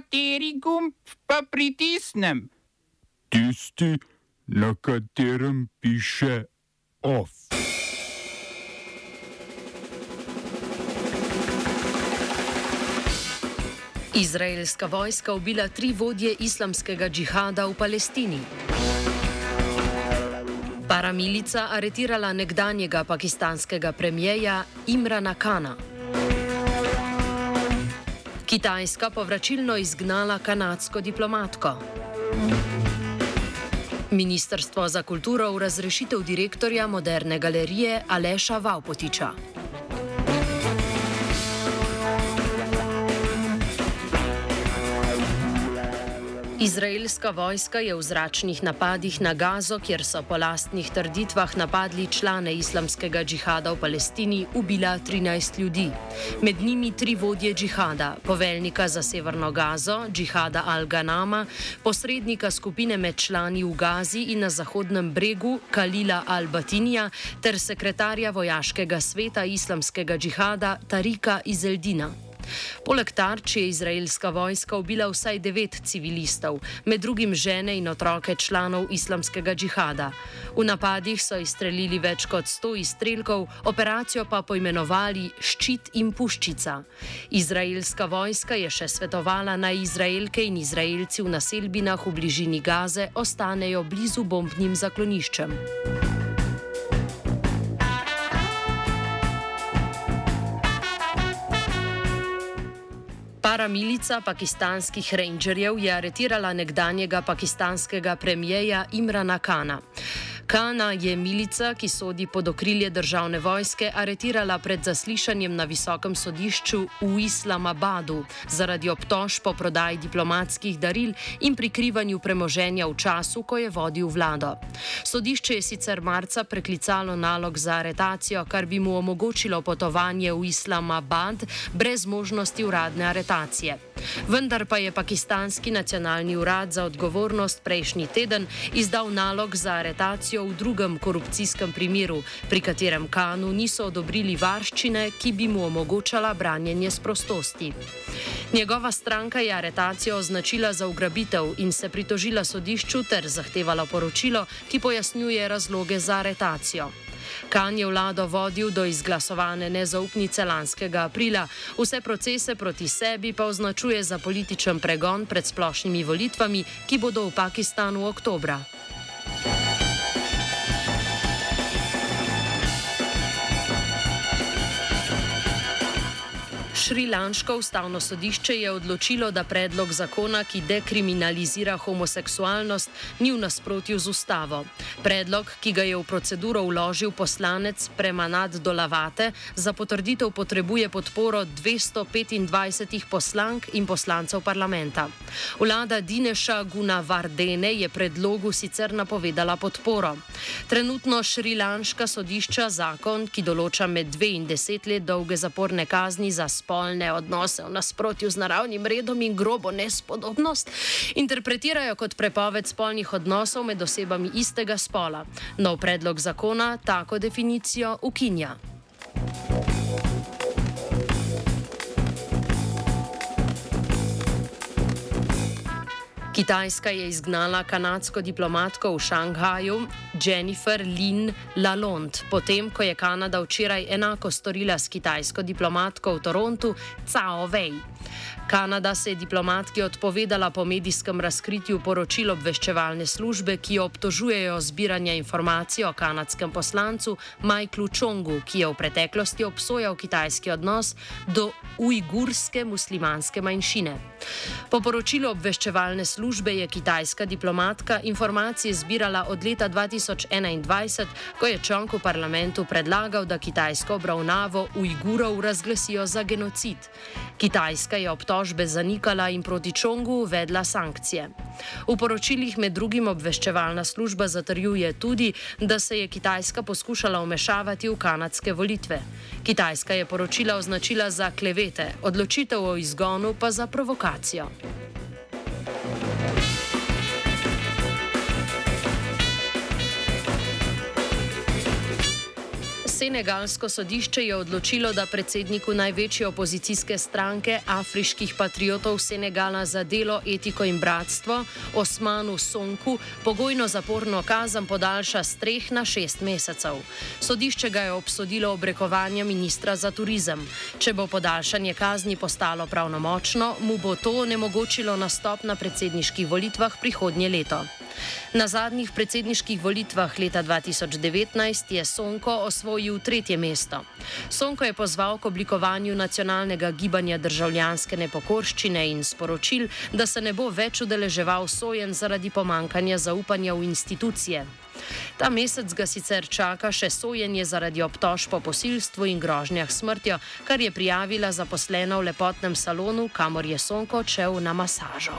Kateri gumb pa pritisnem? Tisti, na katerem piše OF. Izraelska vojska ubila tri vodje islamskega džihada v Palestini. Paramilica aretirala nekdanjega pakistanskega premijeja Imrana Kana. Kitajska povračilno izgnala kanadsko diplomatko. Ministrstvo za kulturo v razrešitev direktorja moderne galerije Aleša Vaupotiča. Izraelska vojska je v zračnih napadih na Gazo, kjer so po lastnih trditvah napadli člane islamskega džihada v Palestini, ubila 13 ljudi. Med njimi tri vodje džihada, poveljnika za severno Gazo, džihada Al-Ganama, posrednika skupine med člani v Gazi in na Zahodnem bregu Kalila Al-Batinija ter sekretarja vojaškega sveta islamskega džihada Tarika Izeldina. Poleg tarč je izraelska vojska ubila vsaj devet civilistov, med drugim žene in otroke članov islamskega džihada. V napadih so izstrelili več kot sto izstrelkov, operacijo pa poimenovali Ščit in Puščica. Izraelska vojska je še svetovala naj Izraelke in Izraelci v naselbinah v bližini Gaze ostanejo blizu bombnim zakloniščem. Paramilica pakistanskih rangerjev je aretirala nekdanjega pakistanskega premijeja Imrana Kana. Kana je milica, ki sodi pod okrilje državne vojske, aretirala pred zaslišanjem na visokem sodišču v Islamabadu zaradi obtožb po prodaji diplomatskih daril in prikrivanju premoženja v času, ko je vodil vlado. Sodišče je sicer marca preklicalo nalog za aretacijo, kar bi mu omogočilo potovanje v Islamabad brez možnosti uradne aretacije. Vendar pa je pakistanski nacionalni urad za odgovornost prejšnji teden izdal nalog za aretacijo v drugem korupcijskem primeru, pri katerem Kanu niso odobrili varščine, ki bi mu omogočala branjenje s prostosti. Njegova stranka je aretacijo označila za ugrabitev in se pritožila sodišču ter zahtevala poročilo, ki pojasnjuje razloge za aretacijo. Kan je vlado vodil do izglasovane nezaupnice lanskega aprila, vse procese proti sebi pa označuje za političen pregon pred splošnimi volitvami, ki bodo v Pakistanu oktobra. Šrilanško ustavno sodišče je odločilo, da predlog zakona, ki dekriminalizira homoseksualnost, ni v nasprotju z ustavo. Predlog, ki ga je v proceduro vložil poslanec Premanad Dolavate, za potrditev potrebuje podporo 225 poslank in poslancev parlamenta. Vlada Dineša Guna Vardene je predlogu sicer napovedala podporo. Trenutno šrilanška sodišča zakon, ki določa med dve in deset let dolge zaporne kazni za spol, spolne odnose v nasprotju z naravnim redom in grobo nespodobnost, interpretirajo kot prepoved spolnih odnosov med osebami istega spola. Nov predlog zakona tako definicijo ukinja. Kitajska je izgnala kanadsko diplomatko v Šanghaju Jennifer Lin Lalonde, potem ko je Kanada včeraj enako storila s kitajsko diplomatko v Torontu Cao Wei. Kanada se je diplomatki odpovedala po medijskem razkritju poročil obveščevalne službe, ki jo obtožujejo zbiranja informacij o kanadskem poslancu Michaelu Chongu, ki je v preteklosti obsojal kitajski odnos do ujgurske muslimanske manjšine. Po poročilu obveščevalne službe je kitajska diplomatka informacije zbirala od leta 2021, ko je Chong v parlamentu predlagal, da kitajsko obravnavo ujgurov razglasijo za genocid. Kitajska je obtožbe zanikala in proti Čongu uvedla sankcije. V poročilih med drugim obveščevalna služba zatrjuje tudi, da se je Kitajska poskušala vmešavati v kanadske volitve. Kitajska je poročila označila za klevete, odločitev o izgonu pa za provokacijo. Senegalsko sodišče je odločilo, da predsedniku največje opozicijske stranke afriških patriotov Senegala za delo, etiko in bratstvo Osmanu Sonku pogojno zaporno kazen podaljša z treh na šest mesecev. Sodišče ga je obsodilo obrekovanja ministra za turizem. Če bo podaljšanje kazni postalo pravnomočno, mu bo to onemogočilo nastop na predsedniških volitvah prihodnje leto. Na zadnjih predsedniških volitvah leta 2019 je Sonko osvojil tretje mesto. Sonko je pozval k oblikovanju nacionalnega gibanja državljanske nepokorščine in sporočil, da se ne bo več udeleževal sojen zaradi pomankanja zaupanja v institucije. Ta mesec ga sicer čaka še sojenje zaradi obtožb po posilstvu in grožnjah smrtjo, kar je prijavila zaposlena v lepotnem salonu, kamor je Sonko odšel na masažo.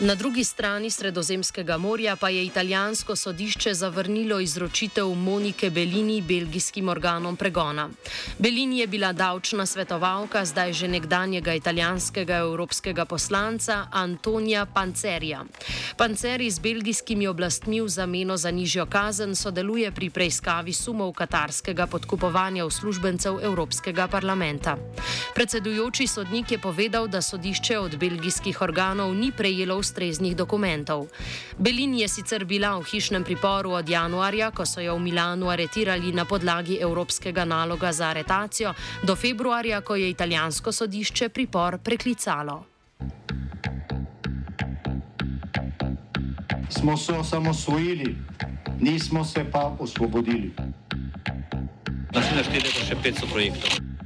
Na drugi strani Sredozemskega morja pa je italijansko sodišče zavrnilo izročitev Monike Bellini belgijskim organom pregona. Bellini je bila davčna svetovalka zdaj že nekdanjega italijanskega evropskega poslanca Antonija Pancerija. Panceri z belgijskimi oblastmi v zameno za nižjo kazen sodeluje pri preiskavi sumov katarskega podkupovanja uslužbencev Evropskega parlamenta. Predsedujoči sodnik je povedal, da sodišče od belgijskih organov ni prejelo ustreznih dokumentov. Belin je sicer bila v hišnem priporu od januarja, ko so jo v Milanu aretirali na podlagi evropskega naloga za aretacijo, do februarja, ko je italijansko sodišče pripor preklicalo. Smo se osamosvojili, nismo se pa osvobodili. Naslednje število je še 500 projektov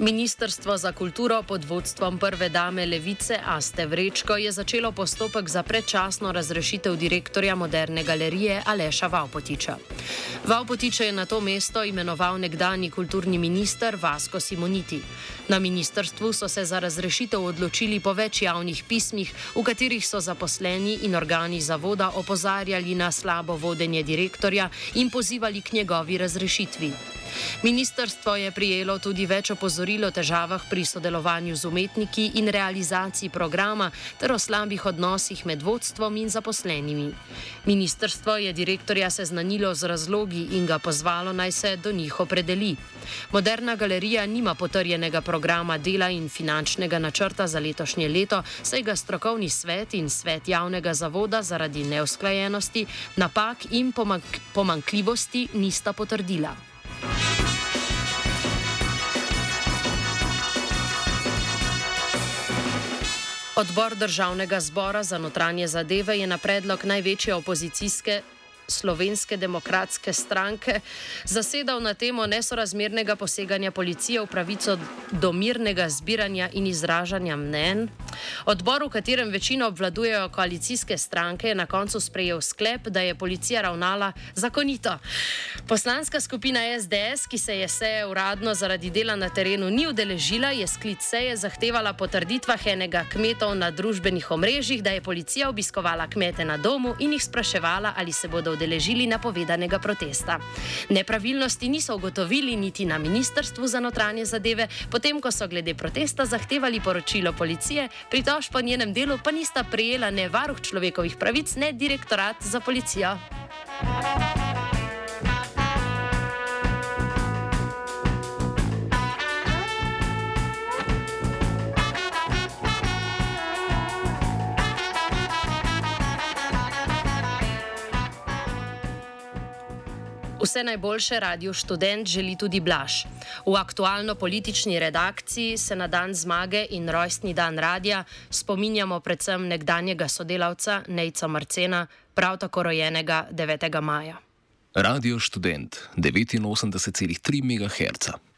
Ministrstvo za kulturo pod vodstvom prve dame Levice Aste Vrečko je začelo postopek za predčasno razrešitev direktorja moderne galerije Aleša Vaupotiča. Vaupotiča je na to mesto imenoval nekdani kulturni minister Vasko Simoniti. Na ministrstvu so se za razrešitev odločili po več javnih pismih, v katerih so zaposleni in organi zavoda opozarjali na slabo vodenje direktorja in pozivali k njegovi razrešitvi. Ministrstvo je prijelo tudi več opozoril o težavah pri sodelovanju z umetniki in realizaciji programa ter o slabih odnosih med vodstvom in zaposlenimi. Ministrstvo je direktorja seznanilo z razlogi in ga pozvalo naj se do njih opredeli. Moderna galerija nima potrjenega programa dela in finančnega načrta za letošnje leto, saj ga strokovni svet in svet javnega zavoda zaradi neusklajenosti, napak in pomankljivosti nista potrdila. Odbor državnega zbora za notranje zadeve je na predlog največje opozicijske Slovenske demokratske stranke zasedal na temo nesorazmernega poseganja policije v pravico do mirnega zbiranja in izražanja mnen. Odbor, v katerem večino obvladujejo koalicijske stranke, je na koncu sprejel sklep, da je policija ravnala zakonito. Poslanska skupina SDS, ki se je seje uradno zaradi dela na terenu ni udeležila, je sklic seje zahtevala potrditvah enega kmetov na družbenih omrežjih, da je policija obiskovala kmete na domu in jih spraševala, ali se bodo udeležili napovedanega protesta. Nepravilnosti niso ugotovili niti na Ministrstvu za notranje zadeve, potem ko so glede protesta zahtevali poročilo policije, pritožb po njenem delu pa nista prejela ne varuh človekovih pravic, ne direktorat za policijo. Vse najboljše radio študent želi tudi Blaž. V aktualno politični redakciji se na dan zmage in rojstni dan radia spominjamo predvsem nekdanjega sodelavca Nejca Marcena, prav tako rojenega 9. maja. Radio študent 89,3 MHz.